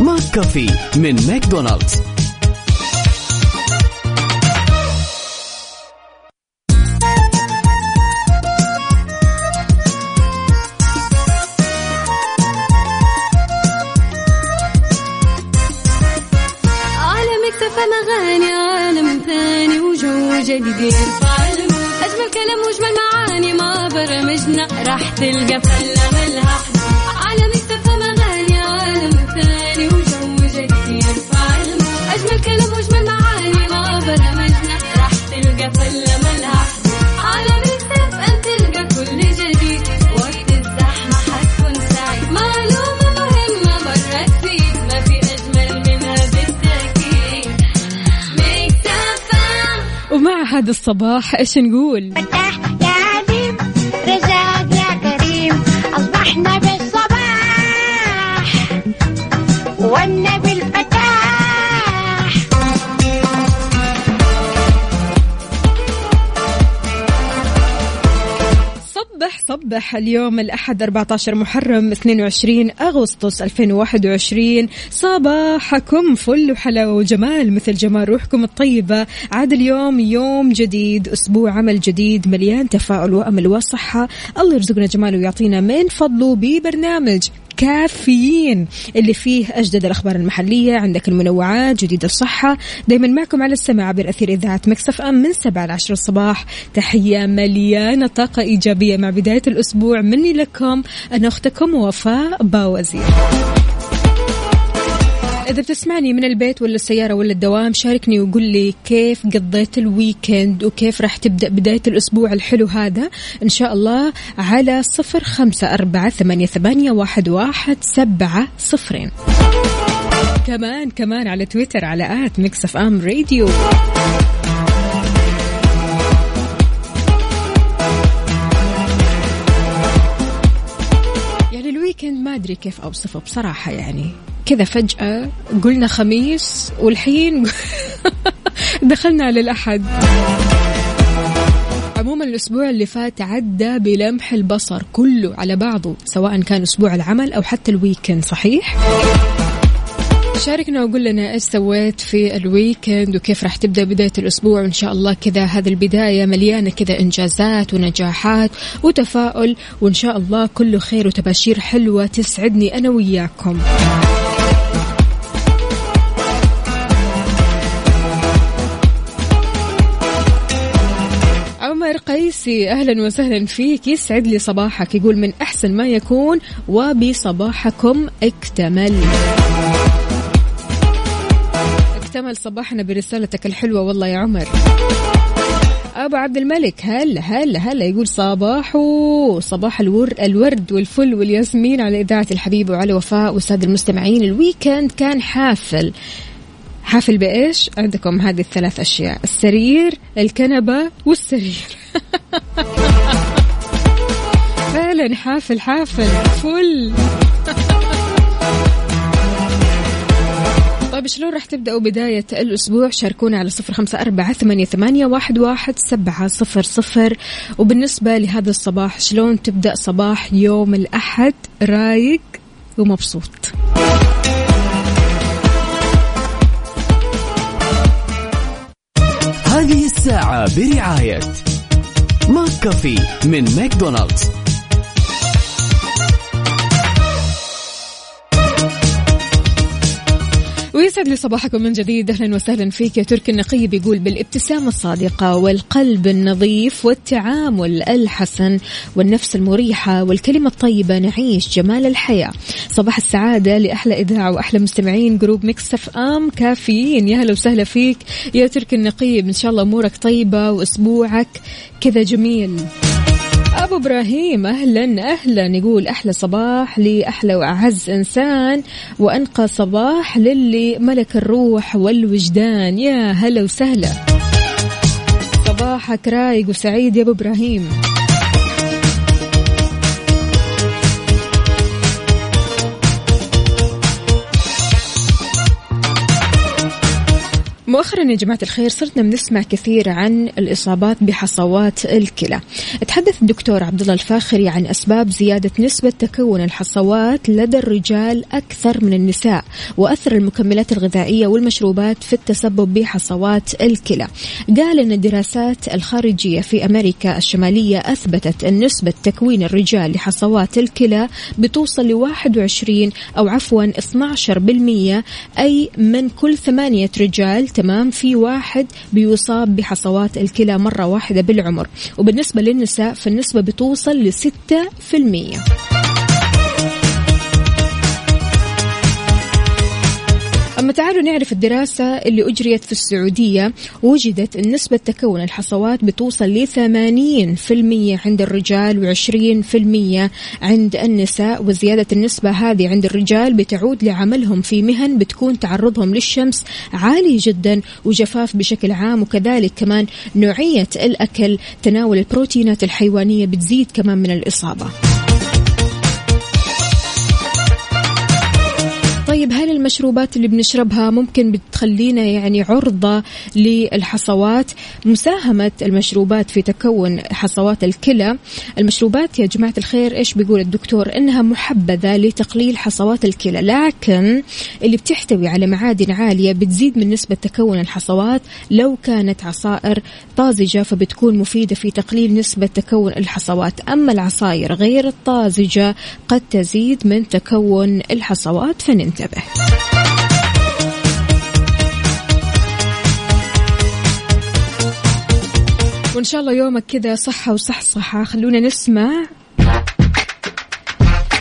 McCafé من ماكدونالدز. أغاني عالم ثاني وجو جديد. أجمل كلام وأجمل معاني ما برمجنا راح تلقى فلة ملها الصباح إيش نقول؟ فتح يا صبح صبح اليوم الأحد 14 محرم 22 أغسطس 2021 صباحكم فل وحلاوة وجمال مثل جمال روحكم الطيبة. عاد اليوم يوم جديد أسبوع عمل جديد مليان تفاؤل وأمل وصحة. الله يرزقنا جماله ويعطينا من فضله ببرنامج كافيين اللي فيه أجدد الأخبار المحلية. عندك المنوعات جديد الصحة. دايما معكم على السماع عبر أثير إذاعة مكسف أم من 7 ل 10 الصباح. تحية مليانة طاقة إيجابية مع بداية الأسبوع. مني لكم أنا أختكم وفاء باوزير. إذا بتسمعني من البيت ولا السيارة ولا الدوام شاركني وقول لي كيف قضيت ال weekend وكيف راح تبدأ بداية الأسبوع الحلو هذا. إن شاء الله على صفر خمسة أربعة ثمانية, ثمانية واحد, واحد سبعة صفرين. كمان كمان على تويتر على at Mix FM Radio. أدري كيف أوصفه بصراحة يعني كذا فجأة قلنا خميس والحين دخلنا على الأحد عموما الأسبوع اللي فات عدى بلمح البصر كله على بعضه سواء كان أسبوع العمل أو حتى ال weekend صحيح؟ شاركنا وقول لنا إيش سويت في ال weekend وكيف راح تبدأ بداية الأسبوع. وإن شاء الله كذا هذه البداية مليانة كذا إنجازات ونجاحات وتفاؤل. وإن شاء الله كله خير وتباشير حلوة تسعدني أنا وياكم. عمر قيسي أهلا وسهلا فيك. يسعد لي صباحك. يقول من أحسن ما يكون وبصباحكم اكتمل. اكتمل صباحنا برسالتك الحلوة. والله يا عمر. أبو عبد الملك هلا هلا هلا يقول صباحو صباح الور الورد والفل والياسمين على إذاعة الحبيب وعلى وفاء والساده المستمعين. الويكند كان حافل. حافل بإيش؟ عندكم هذه الثلاث أشياء. السرير الكنبة والسرير. فعلا حافل حافل فل. طيب شلون راح تبدأوا بداية الأسبوع؟ شاركونا على صفر خمسة أربعة ثمانية, ثمانية واحد, واحد سبعة صفر صفر. وبالنسبة لهذا الصباح شلون تبدأ صباح يوم الأحد؟ رايق ومبسوط. هذه الساعة برعاية McCafé من ماكدونالدز. ويسعد لي صباحكم من جديد. أهلا وسهلا فيك. يا تركي النقي بيقول بالابتسامة الصادقة والقلب النظيف والتعامل الحسن والنفس المريحة والكلمة الطيبة نعيش جمال الحياة. صباح السعادة لأحلى إذاعة وأحلى مستمعين. group Mix FM كافيين. يا هلا وسهلا فيك. يا تركي النقيب إن شاء الله أمورك طيبة وأسبوعك كذا جميل. أبو إبراهيم أهلا أهلا. يقول أحلى صباح لاحلى وأعز إنسان. وأنقى صباح للي ملك الروح والوجدان. يا هلا وسهلا. صباحك رايق وسعيد يا أبو إبراهيم. مؤخرا يا جماعة الخير صرنا بنسمع كثير عن الإصابات بحصوات الكلى. تحدث الدكتور عبد الله الفاخري عن أسباب زيادة نسبة تكون الحصوات لدى الرجال أكثر من النساء وأثر المكملات الغذائية والمشروبات في التسبب بحصوات الكلى. قال أن الدراسات الخارجية في أمريكا الشمالية أثبتت أن نسبة تكوين الرجال لحصوات الكلى بتوصل ل 21 أو عفوا 12% أي من كل ثمانية رجال تمام في واحد بيصاب بحصوات الكلى مرة واحدة بالعمر. وبالنسبة للنساء فالنسبة بتوصل لستة في المية. أما تعالوا نعرف الدراسة اللي أجريت في السعودية. وجدت أن نسبة تكون الحصوات بتوصل ل 80% عند الرجال و20% عند النساء وزيادة النسبة هذه عند الرجال بتعود لعملهم في مهن بتكون تعرضهم للشمس عالي جدا وجفاف بشكل عام. وكذلك كمان نوعية الأكل تناول البروتينات الحيوانية بتزيد كمان من الإصابة. المشروبات اللي بنشربها ممكن بتخلينا يعني عرضة للحصوات. مساهمة المشروبات في تكون حصوات الكلى. المشروبات يا جماعة الخير إيش بيقول الدكتور؟ إنها محبذة لتقليل حصوات الكلى. لكن اللي بتحتوي على معادن عالية بتزيد من نسبة تكون الحصوات. لو كانت عصائر طازجة فبتكون مفيدة في تقليل نسبة تكون الحصوات. أما العصائر غير الطازجة قد تزيد من تكون الحصوات. فننتبه. وإن شاء الله يومك كذا صحة وصحصحة خلونا نسمع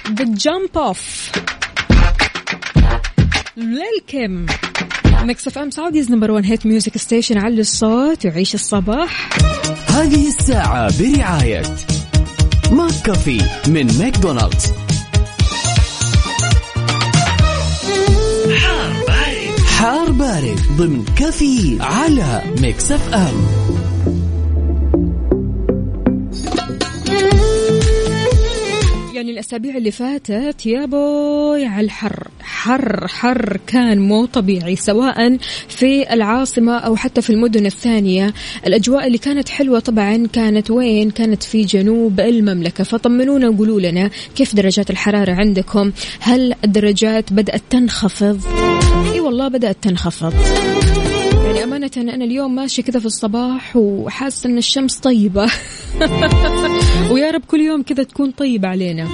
The Jump Off. Lil' Kim. Mix FM Saudi's number 1 hit music station على الصوت. وعيش الصباح. هذه الساعة برعاية McCafé من ماكدونالدز. حار بارد. ضمن كافيين على Mix FM الأسابيع اللي فاتت يا بوي على الحر. حر حر كان مو طبيعي سواء في العاصمة أو حتى في المدن الثانية. الأجواء اللي كانت حلوة طبعا كانت وين؟ كانت في جنوب المملكة. فطمنونا وقولوا لنا كيف درجات الحرارة عندكم؟ هل الدرجات بدأت تنخفض؟ إي والله بدأت تنخفض. أمانة أنا اليوم ماشي كذا في الصباح وحاسة أن الشمس طيبة. ويا رب كل يوم كذا تكون طيبة علينا.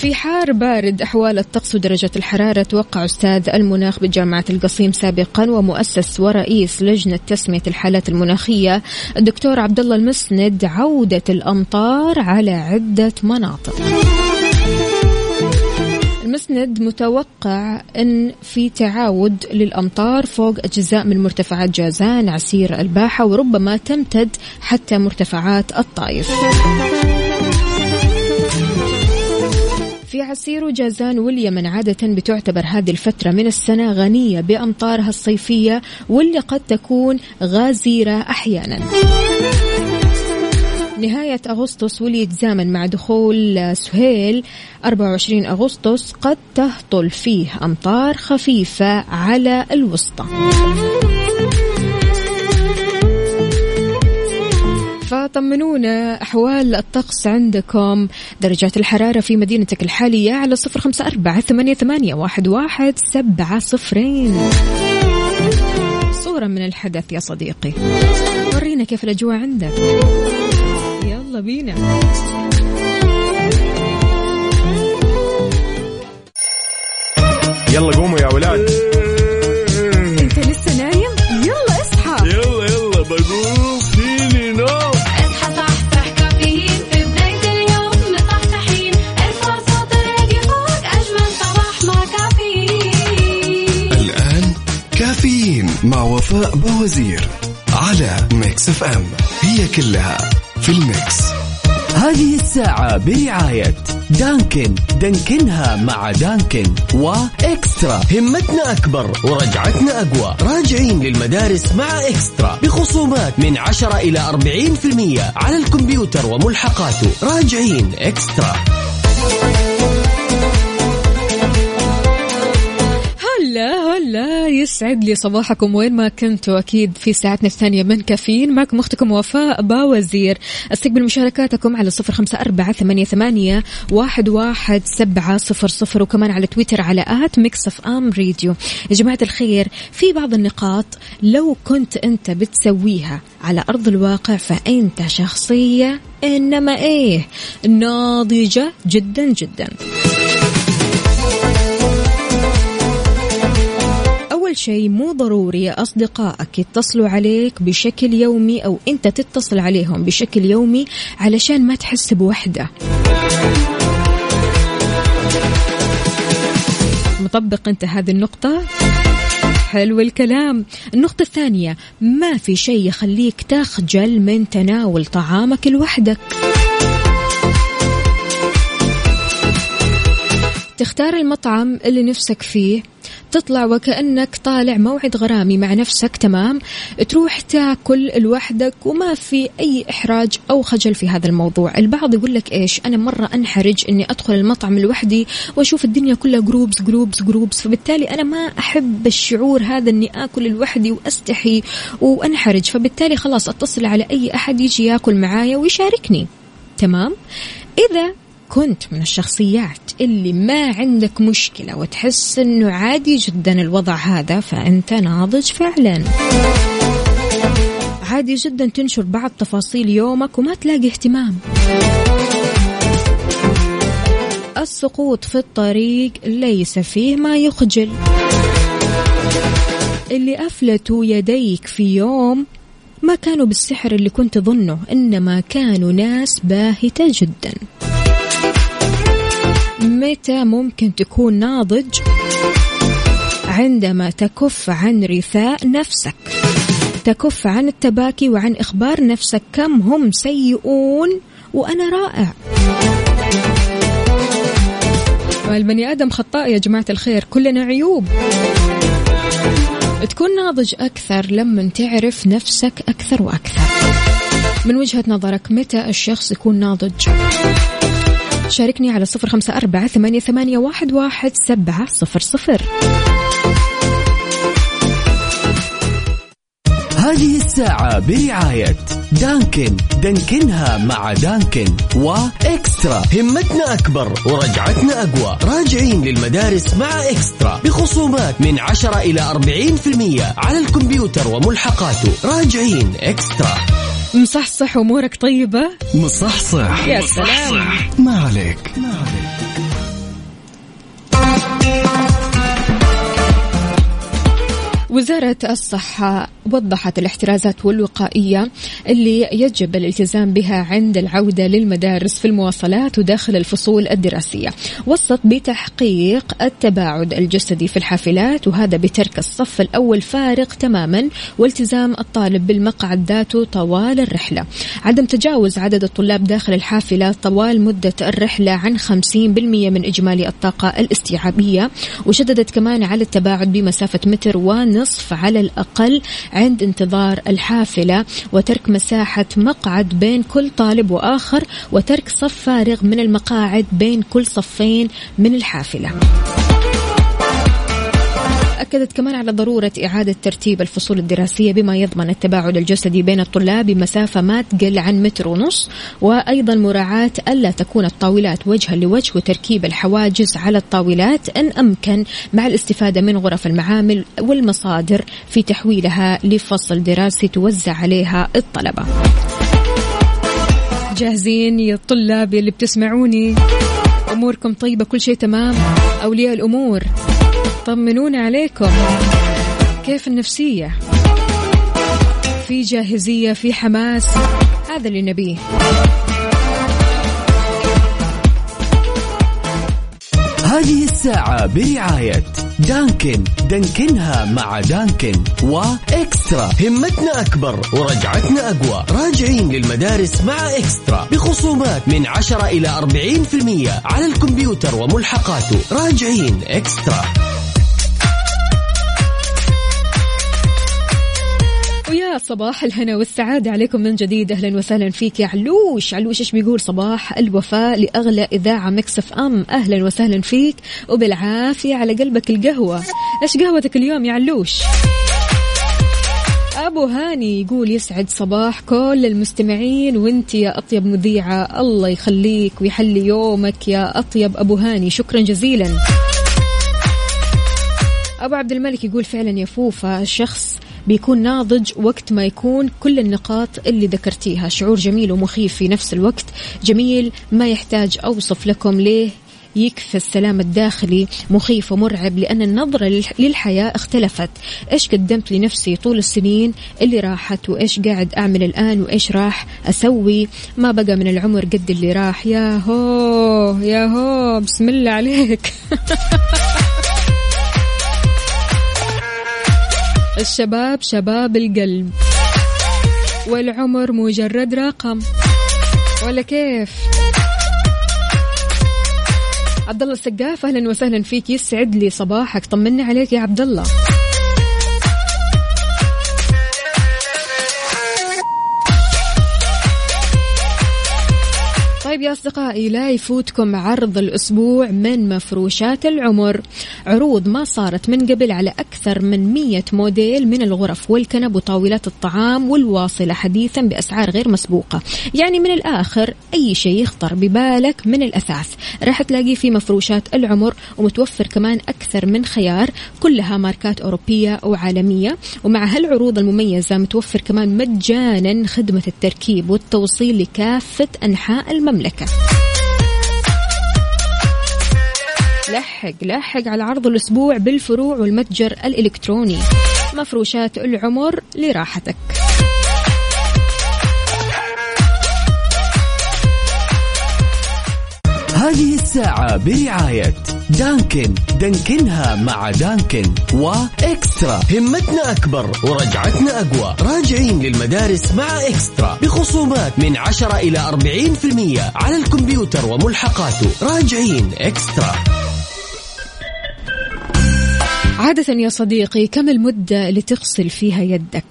في حار بارد أحوال الطقس ودرجة الحرارة توقع أستاذ المناخ بجامعة القصيم سابقا ومؤسس ورئيس لجنة تسمية الحالات المناخية الدكتور عبد الله المسند عودة الأمطار على عدة مناطق. المسند متوقع أن في تعاود للأمطار فوق أجزاء من مرتفعات جازان عسير الباحة وربما تمتد حتى مرتفعات الطائف. في عسير وجازان واليمن عادة بتعتبر هذه الفترة من السنة غنية بأمطارها الصيفية واللي قد تكون غازيرة أحيانا. نهاية أغسطس واللي يتزامن مع دخول سهيل 24 أغسطس قد تهطل فيه أمطار خفيفة على الوسطى. فطمنونا أحوال الطقس عندكم. درجات الحرارة في مدينتك الحالية على صفر خمسة أربعة ثمانية, ثمانية واحد, واحد سبعة صفرين. صورة من الحدث يا صديقي. ورينا كيف الأجواء عندك. يلا بينا. يلا قوموا يا ولاد. انت لسه نايم؟ يلا اصحى. يلا يلا بقوم. فيني نوم. اصحى صحصح كافيين. في بداية اليوم مصحصحين ارفع صوت الراديو فوق. أجمل صباح مع كافيين. الآن كافيين مع وفاء بوزير على Mix FM. هي كلها في ال mix. هذه الساعة برعاية دانكن. دانكنها مع دانكن وإكسترا. همتنا أكبر ورجعتنا أقوى. راجعين للمدارس مع إكسترا. بخصومات من 10 إلى 40% على الكمبيوتر وملحقاته. راجعين إكسترا. يسعد لي صباحكم وين ما كنتوا. أكيد في ساعتنا الثانية من كافيين. معكم أختكم وفاء باوزير. استقبل مشاركاتكم على صفر خمسة أربعة ثمانية, ثمانية واحد, واحد سبعة صفر صفر وكمان على تويتر على at Mix FM Radio يا جماعة الخير في بعض النقاط لو كنت أنت بتسويها على أرض الواقع فأنت شخصية إنما إيه؟ ناضجة جدا جدا. شيء مو ضروري أصدقائك. يتصلوا عليك بشكل يومي أو أنت تتصل عليهم بشكل يومي علشان ما تحس بوحدة. مطبق أنت هذه النقطة؟ حلو الكلام. النقطة الثانية ما في شيء يخليك تخجل من تناول طعامك لوحدك. تختار المطعم اللي نفسك فيه. تطلع وكأنك طالع موعد غرامي مع نفسك تمام؟ تروح تاكل لوحدك وما في أي إحراج أو خجل في هذا الموضوع. البعض يقول لك إيش؟ أنا مرة أنحرج أني أدخل المطعم لوحدي وأشوف الدنيا كلها groups groups groups فبالتالي أنا ما أحب الشعور هذا أني أكل لوحدي وأستحي وأنحرج. فبالتالي خلاص أتصل على أي أحد يجي ياكل معايا ويشاركني تمام؟ إذا كنت من الشخصيات اللي ما عندك مشكلة وتحس إنه عادي جدا الوضع هذا فأنت ناضج فعلا. عادي جدا تنشر بعض تفاصيل يومك وما تلاقي اهتمام. السقوط في الطريق ليس فيه ما يخجل. اللي أفلتوا يديك في يوم ما كانوا بالسحر اللي كنت تظنه إنما كانوا ناس باهتة جداً. متى ممكن تكون ناضج عندما تكف عن رثاء نفسك؟ تكف عن التباكي وعن إخبار نفسك. كم هم سيئون وأنا رائع. البني آدم خطاء يا جماعة الخير. كلنا عيوب. تكون ناضج أكثر لما تعرف نفسك أكثر وأكثر. من وجهة نظرك متى الشخص يكون ناضج؟ شاركني على صفر خمسة أربعة ثمانية, ثمانية واحد, واحد سبعة صفر صفر. هذه الساعة برعاية دانكن. دانكنها مع دانكن وإكسترا. همتنا أكبر ورجعتنا أقوى. راجعين للمدارس مع إكسترا. بخصومات من 10 إلى 40% على الكمبيوتر وملحقاته. راجعين إكسترا. مصحصح أمورك طيبة؟ مصحصح. يا سلام. ما عليك. ما عليك. وزارة الصحة وضحت الاحترازات والوقائية اللي يجب الالتزام بها عند العودة للمدارس في المواصلات وداخل الفصول الدراسية. وصت بتحقيق التباعد الجسدي في الحافلات وهذا بترك الصف الأول فارغ تماما والتزام الطالب بالمقعد ذاته طوال الرحلة. عدم تجاوز عدد الطلاب داخل الحافلة طوال مدة الرحلة عن 50% من إجمالي الطاقة الاستيعابية وشددت كمان على التباعد بمسافة متر ونصف على الأقل عند انتظار الحافلة وترك مساحة مقعد بين كل طالب وآخر وترك صف فارغ من المقاعد بين كل صفين من الحافلة. أكدت كمان على ضرورة إعادة ترتيب الفصول الدراسية بما يضمن التباعد الجسدي بين الطلاب بمسافة ما تقل عن متر ونص وأيضا مراعاة ألا تكون الطاولات وجها لوجه وتركيب الحواجز على الطاولات إن أمكن مع الاستفادة من غرف المعامل والمصادر في تحويلها لفصل دراسي توزع عليها الطلبة. جاهزين يا الطلاب اللي بتسمعوني؟ أموركم طيبة كل شيء تمام؟ أولياء الأمور؟ طمنونا عليكم. كيف النفسية؟ في جاهزية في حماس؟ هذا اللي نبيه. هذه الساعة برعاية دانكن. دانكنها مع دانكن وإكسترا. همتنا أكبر ورجعتنا أقوى. راجعين للمدارس مع إكسترا. بخصومات من 10 إلى 40% على الكمبيوتر وملحقاته. راجعين إكسترا. صباح الهنا والسعادة. عليكم من جديد. أهلا وسهلا فيك يا علوش. علوش إيش بيقول؟ صباح الوفاء لأغلى إذاعة مكسف أم. أهلا وسهلا فيك. وبالعافية على قلبك القهوة. إيش قهوتك اليوم يا علوش؟ أبو هاني يقول يسعد صباح كل المستمعين. وإنت يا أطيب مذيعة. الله يخليك ويحلي يومك يا أطيب أبو هاني. شكرا جزيلا. أبو عبد الملك يقول فعلا يا فوفا شخص بيكون ناضج وقت ما يكون كل النقاط اللي ذكرتيها. شعور جميل ومخيف في نفس الوقت. جميل ما يحتاج أوصف لكم ليه. يكفي السلام الداخلي مخيف ومرعب لأن النظرة للحياة اختلفت. إيش قدمت لنفسي طول السنين؟ اللي راحت وإيش قاعد أعمل الآن؟ وإيش راح أسوي؟ ما بقى من العمر قد اللي راح. يا هو يا هو بسم الله عليك. الشباب شباب القلب. والعمر مجرد رقم. ولا كيف؟ عبد الله السقاف أهلا وسهلا فيك. يسعد لي صباحك. طمنا عليك يا عبد الله طيب يا أصدقائي لا يفوتكم عرض الأسبوع من مفروشات العمر. عروض ما صارت من قبل على أكثر من 100 موديل من الغرف والكنب وطاولات الطعام والواصلة حديثا بأسعار غير مسبوقة. يعني من الآخر أي شيء يخطر ببالك من الأثاث. راح تلاقيه في مفروشات العمر ومتوفر كمان أكثر من خيار كلها ماركات أوروبية وعالمية. ومع هالعروض المميزة متوفر كمان مجانا خدمة التركيب والتوصيل لكافة أنحاء المملكة. المملكة لحق لحق على عرض الأسبوع بالفروع والمتجر الإلكتروني. مفروشات العمر لراحتك. هذه الساعة برعاية دانكن. دانكنها مع دانكن. وإكسترا. همتنا أكبر ورجعتنا أقوى. راجعين للمدارس مع إكسترا. بخصومات من 10 إلى 40% على الكمبيوتر وملحقاته. راجعين إكسترا. عادة يا صديقي كم المدة اللي تغسل فيها يدك؟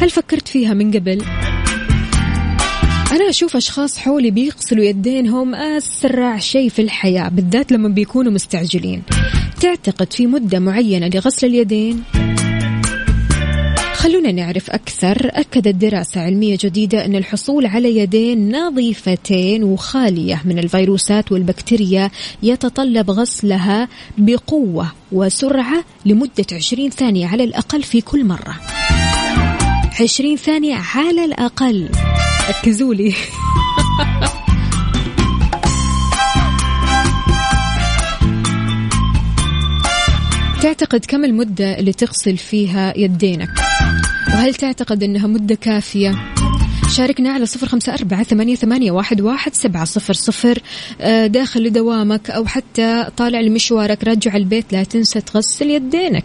هل فكرت فيها من قبل؟ أنا أشوف أشخاص حولي بيغسلوا يدينهم أسرع شيء في الحياة بالذات لما بيكونوا مستعجلين. تعتقد في مدة معينة لغسل اليدين؟ خلونا نعرف أكثر. أكدت دراسة علمية جديدة أن الحصول على يدين نظيفتين وخالية من الفيروسات والبكتيريا يتطلب غسلها بقوة وسرعة لمدة 20 ثانية على الأقل في كل مرة. 20 ثانية على الأقل. ركزوا لي تعتقد كم المدة اللي تغسل فيها يدينك؟ وهل تعتقد أنها مدة كافية؟ شاركنا على صفر خمسة أربعة ثمانية, ثمانية واحد, واحد سبعة صفر صفر. آه، داخل لدوامك أو حتى طالع لمشوارك رجع البيت لا تنسى تغسل يدينك.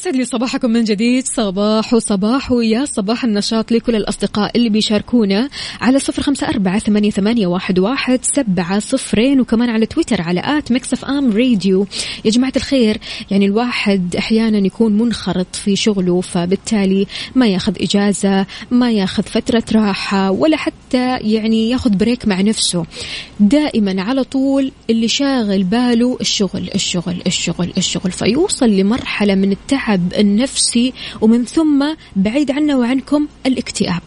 ويسعد لي صباحكم من جديد. صباح وصباح ويا صباح النشاط لكل الأصدقاء اللي بيشاركونا على صفر خمسة أربعة ثمانية, ثمانية واحد, واحد سبعة صفرين وكمان على تويتر على at Mix FM Radio. يا جماعة الخير يعني الواحد أحيانا يكون منخرط في شغله فبالتالي ما ياخذ إجازة ما ياخذ فترة راحة ولا حتى يعني ياخذ بريك مع نفسه. دائما على طول اللي شاغل باله الشغل الشغل الشغل الشغل. فيوصل لمرحلة من التعب النفسي ومن ثم بعيد عنا وعنكم الاكتئاب.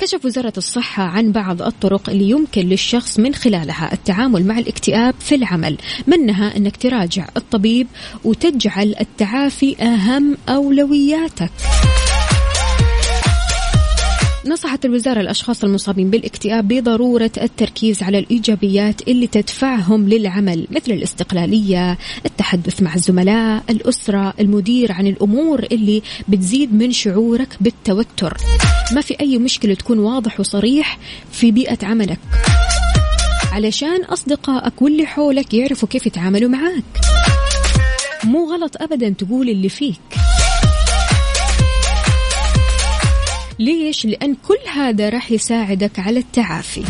كشف وزارة الصحة عن بعض الطرق اللي يمكن للشخص من خلالها التعامل مع الاكتئاب في العمل. منها أنك تراجع الطبيب وتجعل التعافي أهم أولوياتك. نصحت الوزارة الأشخاص المصابين بالاكتئاب بضرورة التركيز على الإيجابيات اللي تدفعهم للعمل مثل الاستقلالية التحدث مع الزملاء الأسرة المدير عن الأمور اللي بتزيد من شعورك بالتوتر. ما في أي مشكلة تكون واضح وصريح في بيئة عملك. علشان أصدقائك واللي حولك يعرفوا كيف يتعاملوا معاك. مو غلط أبدا تقول اللي فيك. ليش؟ لأن كل هذا راح يساعدك على التعافي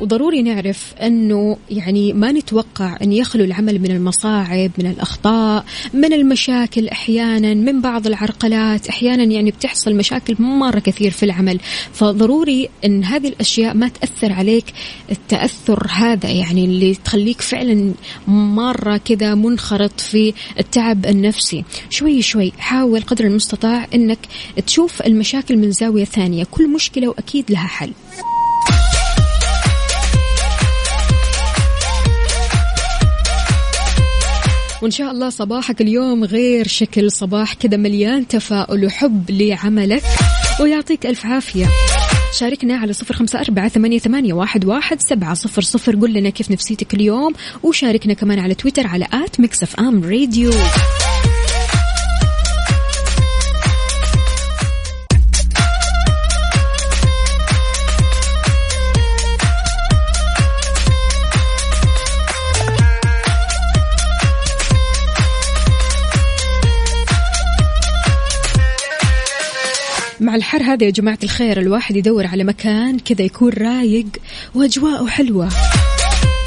وضروري نعرف أنه يعني ما نتوقع أن يخلو العمل من المصاعب من الأخطاء من المشاكل أحيانا من بعض العرقلات. أحيانا يعني بتحصل مشاكل مرة كثير في العمل. فضروري أن هذه الأشياء ما تأثر عليك. التأثر هذا يعني اللي تخليك فعلا مرة كذا منخرط في التعب النفسي. شوي شوي حاول قدر المستطاع أنك تشوف المشاكل من زاوية ثانية. كل مشكلة وأكيد لها حل. وإن شاء الله صباحك اليوم غير شكل صباح كذا مليان تفاؤل وحب لعملك ويعطيك ألف عافية. شاركنا على صفر خمسة أربعة ثمانية, ثمانية واحد, واحد سبعة صفر صفر قل لنا كيف نفسيتك اليوم وشاركنا كمان على تويتر على at Mix FM Radio. الحر هذا يا جماعة الخير. الواحد يدور على مكان كذا يكون رايق وأجواءه حلوة.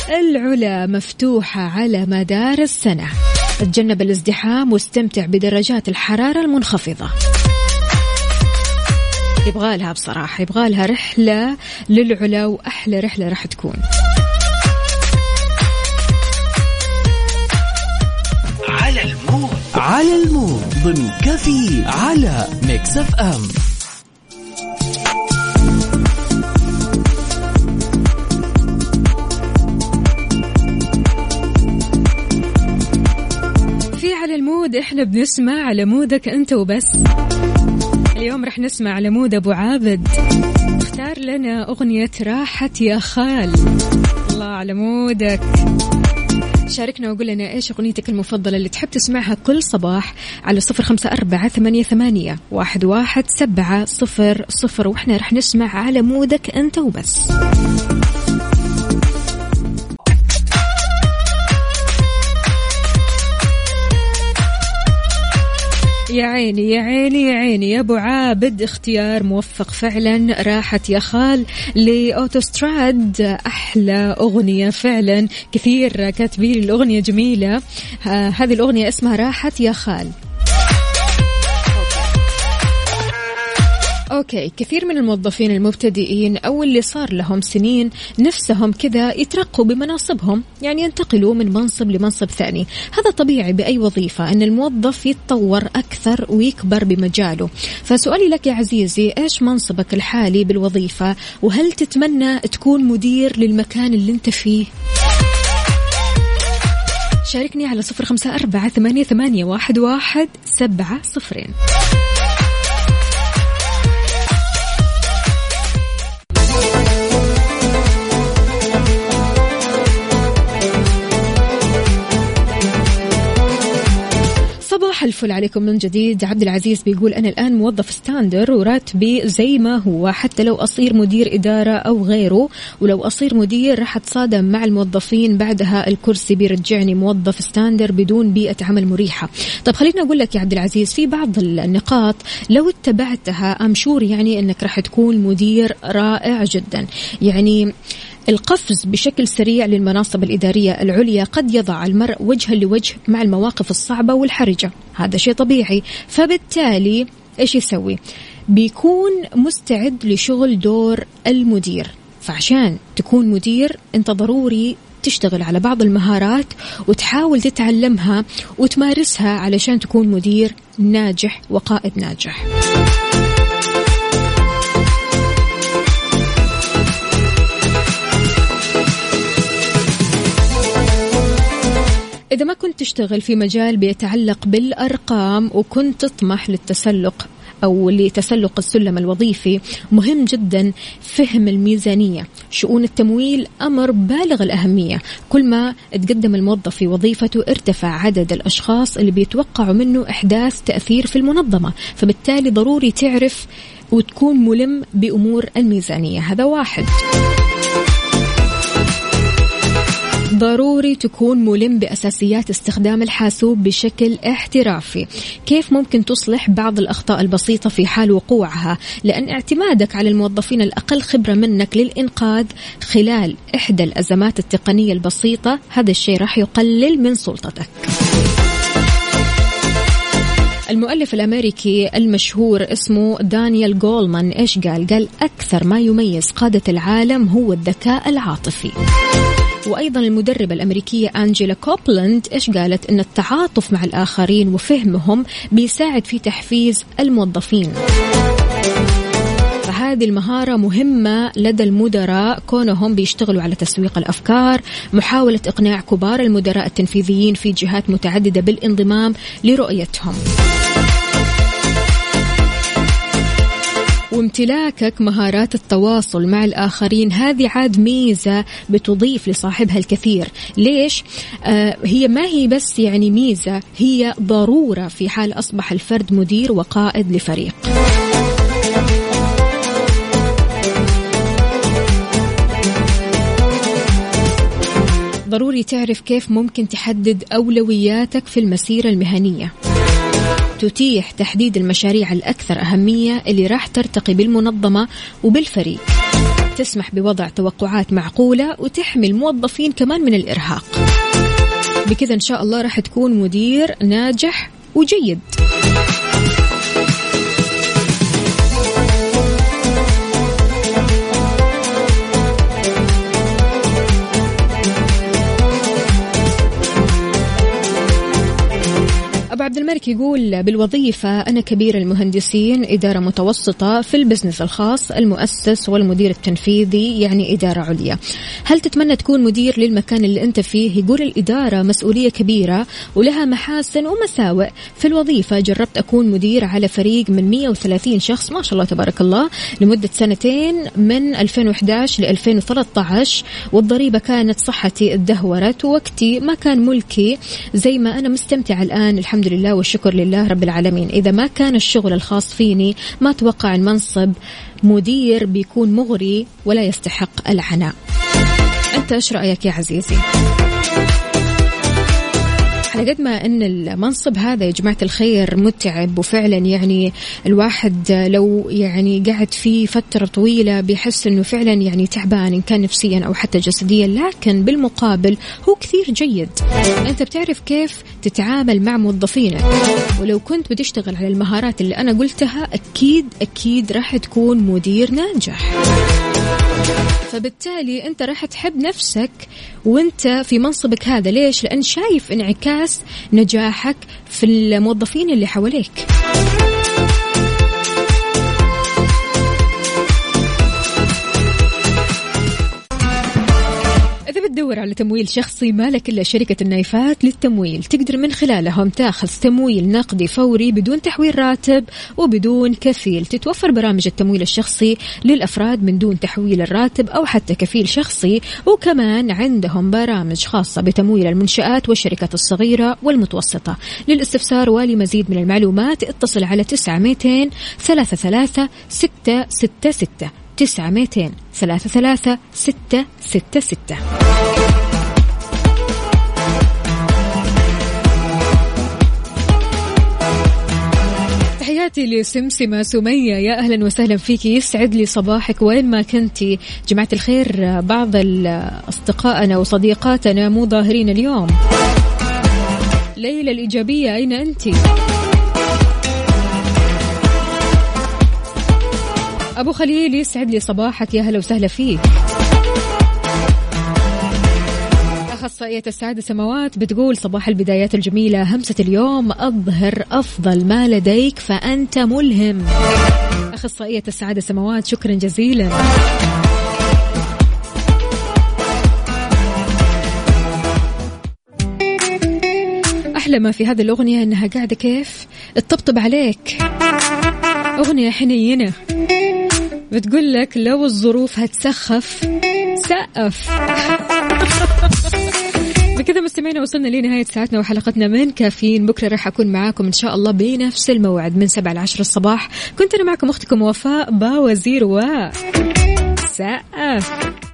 العلا مفتوحة على مدار السنة. تجنب الازدحام واستمتع بدرجات الحرارة المنخفضة. يبغى لها بصراحة يبغى لها رحلة للعلا وأحلى رحلة راح تكون. على المود. على ال mood. ضمن كافيين على Mix FM. ال mood إحنا بنسمع على mood ك أنت وبس. اليوم رح نسمع على mood أبو عابد. اختار لنا أغنية راحت يا خال. الله على mood ك. شاركنا وقول لنا إيش أغنيتك المفضلة اللي تحب تسمعها كل صباح على صفر خمسة أربعة ثمانية, ثمانية واحد, واحد سبعة صفر صفر. وإحنا رح نسمع على مودك أنت وبس. يا عيني يا عيني يا عيني. يا أبو عابد اختيار موفق فعلا. راحت يا خال لأوتوستراد. أحلى أغنية فعلا. كثير كاتبين الأغنية جميلة. آه هذه الأغنية اسمها راحت يا خال. أوكي كثير من الموظفين المبتدئين أو اللي صار لهم سنين نفسهم كذا يترقوا بمناصبهم يعني ينتقلوا من منصب لمنصب ثاني. هذا طبيعي بأي وظيفة إن الموظف يتطور أكثر ويكبر بمجاله. فسؤالي لك يا عزيزي إيش منصبك الحالي بالوظيفة؟ وهل تتمنى تكون مدير للمكان اللي أنت فيه؟ شاركني على صفر خمسة أربعة ثمانية, ثمانية واحد, واحد سبعة صفرين. الفل عليكم من جديد. عبد العزيز بيقول أنا الآن موظف standard وراتبي زي ما هو حتى لو أصير مدير إدارة أو غيره ولو أصير مدير راح أتصادم مع الموظفين بعدها. الكرسي بيرجعني موظف standard بدون بيئة عمل مريحة. طب خليني أقول لك يا عبد العزيز في بعض النقاط لو اتبعتها I'm sure يعني أنك راح تكون مدير رائع جدا. يعني القفز بشكل سريع للمناصب الإدارية العليا قد يضع المرء وجها لوجه مع المواقف الصعبة والحرجة. هذا شيء طبيعي. فبالتالي إيش يسوي؟ بيكون مستعد لشغل دور المدير. فعشان تكون مدير أنت ضروري تشتغل على بعض المهارات وتحاول تتعلمها وتمارسها علشان تكون مدير ناجح وقائد ناجح. تشتغل في مجال بيتعلق بالأرقام وكنت تطمح للتسلق أو لتسلق السلم الوظيفي مهم جدا فهم الميزانية شؤون التمويل أمر بالغ الأهمية. كل ما تقدم الموظف في وظيفته ارتفع عدد الأشخاص اللي بيتوقعوا منه إحداث تأثير في المنظمة فبالتالي ضروري تعرف وتكون ملم بأمور الميزانية. هذا واحد. ضروري تكون ملم بأساسيات استخدام الحاسوب بشكل احترافي كيف ممكن تصلح بعض الأخطاء البسيطة في حال وقوعها لأن اعتمادك على الموظفين الأقل خبرة منك للإنقاذ خلال إحدى الأزمات التقنية البسيطة هذا الشيء راح يقلل من سلطتك المؤلف الأمريكي المشهور اسمه دانيال جولمان إيش قال؟ قال أكثر ما يميز قادة العالم هو الذكاء العاطفي. وأيضا المدربة الأمريكية أنجيلا كوبلاند إيش قالت؟ إن التعاطف مع الآخرين وفهمهم بيساعد في تحفيز الموظفين. فهذه المهارة مهمة لدى المدراء كونهم بيشتغلوا على تسويق الأفكار محاولة إقناع كبار المدراء التنفيذيين في جهات متعددة بالانضمام لرؤيتهم. وامتلاكك مهارات التواصل مع الآخرين هذه عاد ميزة بتضيف لصاحبها الكثير. ليش؟ آه هي ما هي بس يعني ميزة هي ضرورة في حال أصبح الفرد مدير وقائد لفريق. ضروري تعرف كيف ممكن تحدد أولوياتك في المسيرة المهنية. تتيح تحديد المشاريع الأكثر أهمية اللي راح ترتقي بالمنظمة وبالفريق. تسمح بوضع توقعات معقولة وتحمي الموظفين كمان من الإرهاق. بكذا إن شاء الله راح تكون مدير ناجح وجيد. أبو عبد الملك يقول بالوظيفة أنا كبير المهندسين إدارة متوسطة في البزنس الخاص المؤسس والمدير التنفيذي يعني إدارة عليا. هل تتمنى تكون مدير للمكان اللي أنت فيه؟ يقول الإدارة مسؤولية كبيرة ولها محاسن ومساوئ. في الوظيفة جربت أكون مدير على فريق من 130 شخص ما شاء الله تبارك الله لمدة سنتين من 2011 ل 2013 والضريبة كانت صحتي ادهورت ووقتي ما كان ملكي. زي ما أنا مستمتعة الآن الحمد لله والشكر لله رب العالمين إذا ما كان الشغل الخاص فيني ما أتوقع المنصب مدير بيكون مغري ولا يستحق العناء أنت إيش رأيك يا عزيزي؟ على قد ما إن المنصب هذا يا جماعة الخير متعب وفعلا يعني الواحد لو يعني قعد فيه فترة طويلة بيحس إنه فعلا يعني تعبان إن كان نفسيا أو حتى جسديا لكن بالمقابل هو كثير جيد. أنت بتعرف كيف تتعامل مع موظفينك. ولو كنت بتشتغل على المهارات اللي أنا قلتها أكيد أكيد راح تكون مدير ناجح. فبالتالي انت راح تحب نفسك وانت في منصبك هذا. ليش؟ لأن شايف انعكاس نجاحك في الموظفين اللي حواليك. إذا بتدور على تمويل شخصي ما لك إلا شركة النايفات للتمويل. تقدر من خلالهم تاخذ تمويل نقدي فوري بدون تحويل راتب وبدون كفيل. تتوفر برامج التمويل الشخصي للأفراد من دون تحويل الراتب أو حتى كفيل شخصي وكمان عندهم برامج خاصة بتمويل المنشآت والشركات الصغيرة والمتوسطة. للاستفسار ولمزيد من المعلومات اتصل على 900 ثلاثة ثلاثة ستة ستة ستة. تسعة ميتين ثلاثة ثلاثة ستة ستة ستة. تحياتي لسمسمة سمية. يا أهلا وسهلا فيك. يسعد لي صباحك. وين ما كنتي جماعة الخير بعض أصدقائنا وصديقاتنا مو ظاهرين اليوم. ليلى الإيجابية أين أنتِ؟ أبو خليل يسعد لي صباحك. يا هلا وسهلا فيك. أخصائية السعادة سماوات بتقول صباح البدايات الجميلة همسة اليوم أظهر أفضل ما لديك فأنت ملهم. أخصائية السعادة سماوات شكرا جزيلا. أحلى ما في هذه الأغنية أنها قاعدة كيف؟ تطبطب عليك. أغنية حنينة. بتقول لك لو الظروف هتسخف سقف. بكذا مستمعينا وصلنا لنهاية ساعتنا وحلقتنا من كافيين. بكرة راح أكون معاكم إن شاء الله بنفس الموعد من سبعة لعشر الصباح. كنت أنا معكم أختكم وفاء باوزير و سقف.